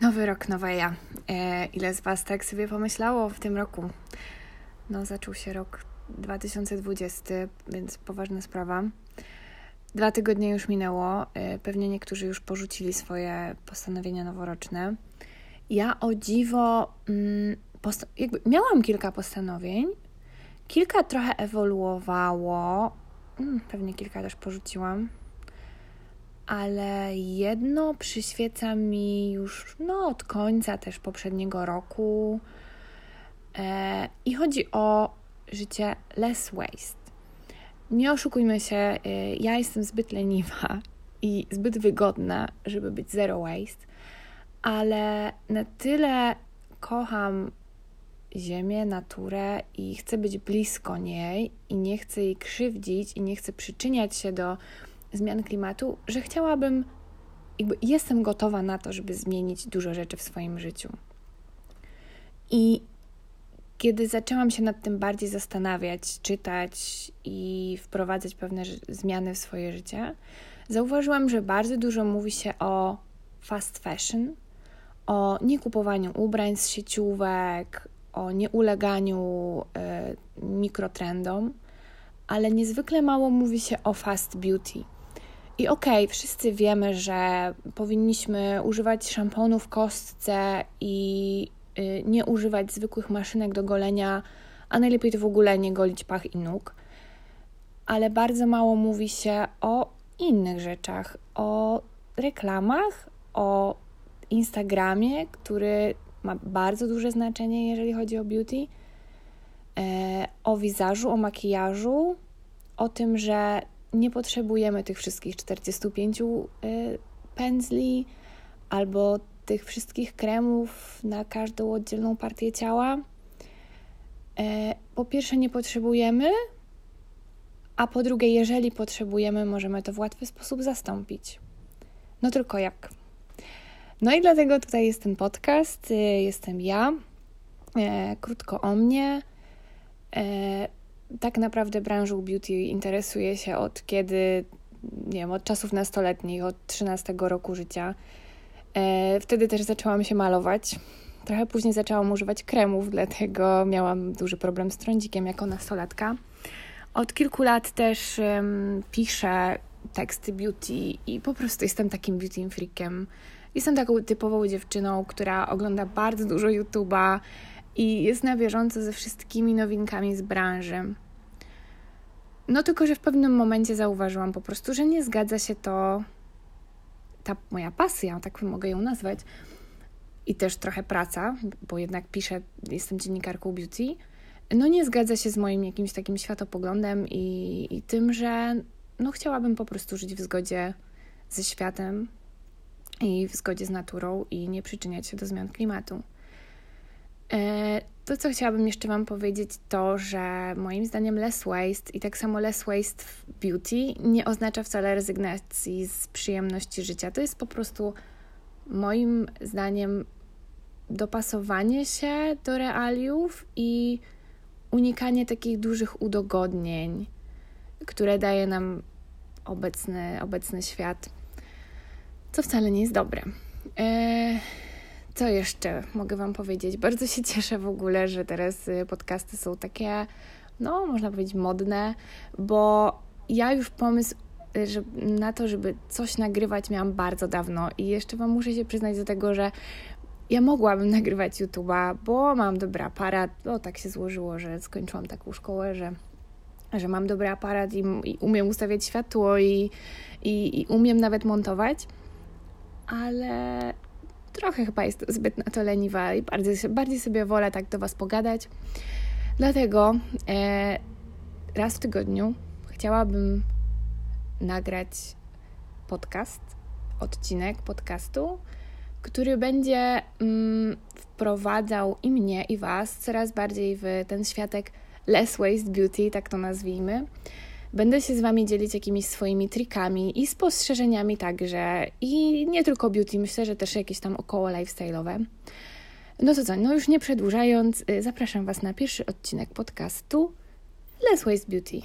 Nowy rok, nowa ja. E, ile z Was tak sobie pomyślało w tym roku? No, zaczął się rok 2020, więc poważna sprawa. Dwa tygodnie już minęło. E, pewnie niektórzy już porzucili swoje postanowienia noworoczne. Ja o dziwo, mm, miałam kilka postanowień. Kilka trochę ewoluowało. Mm, pewnie kilka też porzuciłam ale jedno przyświeca mi już no, od końca też poprzedniego roku. E, I chodzi o życie less waste. Nie oszukujmy się, e, ja jestem zbyt leniwa i zbyt wygodna, żeby być zero waste, ale na tyle kocham Ziemię, naturę i chcę być blisko niej i nie chcę jej krzywdzić i nie chcę przyczyniać się do zmian klimatu, że chciałabym, jakby jestem gotowa na to, żeby zmienić dużo rzeczy w swoim życiu. I kiedy zaczęłam się nad tym bardziej zastanawiać, czytać i wprowadzać pewne zmiany w swoje życie, zauważyłam, że bardzo dużo mówi się o fast fashion, o niekupowaniu ubrań z sieciówek, o nieuleganiu y, mikrotrendom, ale niezwykle mało mówi się o fast beauty. I okej, okay, wszyscy wiemy, że powinniśmy używać szamponu w kostce i y, nie używać zwykłych maszynek do golenia, a najlepiej to w ogóle nie golić pach i nóg. Ale bardzo mało mówi się o innych rzeczach, o reklamach, o Instagramie, który ma bardzo duże znaczenie, jeżeli chodzi o beauty, e, o wizażu, o makijażu, o tym, że nie potrzebujemy tych wszystkich 45 y, pędzli albo tych wszystkich kremów na każdą oddzielną partię ciała. E, po pierwsze, nie potrzebujemy, a po drugie, jeżeli potrzebujemy, możemy to w łatwy sposób zastąpić. No tylko jak? No i dlatego tutaj jest ten podcast, y, jestem ja. E, krótko o mnie. Tak naprawdę branżą beauty interesuję się od kiedy, nie wiem, od czasów nastoletnich, od 13 roku życia. E, wtedy też zaczęłam się malować. Trochę później zaczęłam używać kremów, dlatego miałam duży problem z trądzikiem jako nastolatka. Od kilku lat też um, piszę teksty beauty i po prostu jestem takim beauty freakiem. Jestem taką typową dziewczyną, która ogląda bardzo dużo YouTube'a, i jest na bieżąco ze wszystkimi nowinkami z branży. No tylko, że w pewnym momencie zauważyłam po prostu, że nie zgadza się to, ta moja pasja, tak mogę ją nazwać, i też trochę praca, bo jednak piszę, jestem dziennikarką beauty, no nie zgadza się z moim jakimś takim światopoglądem i, i tym, że no chciałabym po prostu żyć w zgodzie ze światem i w zgodzie z naturą i nie przyczyniać się do zmian klimatu. E, to, co chciałabym jeszcze Wam powiedzieć, to, że moim zdaniem less waste i tak samo less waste w beauty nie oznacza wcale rezygnacji z przyjemności życia. To jest po prostu moim zdaniem dopasowanie się do realiów i unikanie takich dużych udogodnień, które daje nam obecny, obecny świat, co wcale nie jest dobre. Eee, co jeszcze mogę Wam powiedzieć? Bardzo się cieszę w ogóle, że teraz y, podcasty są takie, no, można powiedzieć, modne, bo ja już pomysł y, że, na to, żeby coś nagrywać, miałam bardzo dawno i jeszcze Wam muszę się przyznać do tego, że ja mogłabym nagrywać YouTube'a, bo mam dobry aparat. No, tak się złożyło, że skończyłam taką szkołę, że, że mam dobry aparat i, i umiem ustawiać światło i, i, i umiem nawet montować. Ale trochę chyba jest zbyt na to leniwa i bardziej, bardziej sobie wolę tak do Was pogadać. Dlatego e, raz w tygodniu chciałabym nagrać podcast, odcinek podcastu, który będzie mm, wprowadzał i mnie, i Was coraz bardziej w ten światek less waste beauty, tak to nazwijmy. Będę się z Wami dzielić jakimiś swoimi trikami i spostrzeżeniami także. I nie tylko beauty, myślę, że też jakieś tam około lifestyle'owe. No to co, no już nie przedłużając, y, zapraszam Was na pierwszy odcinek podcastu Let's Waste Beauty.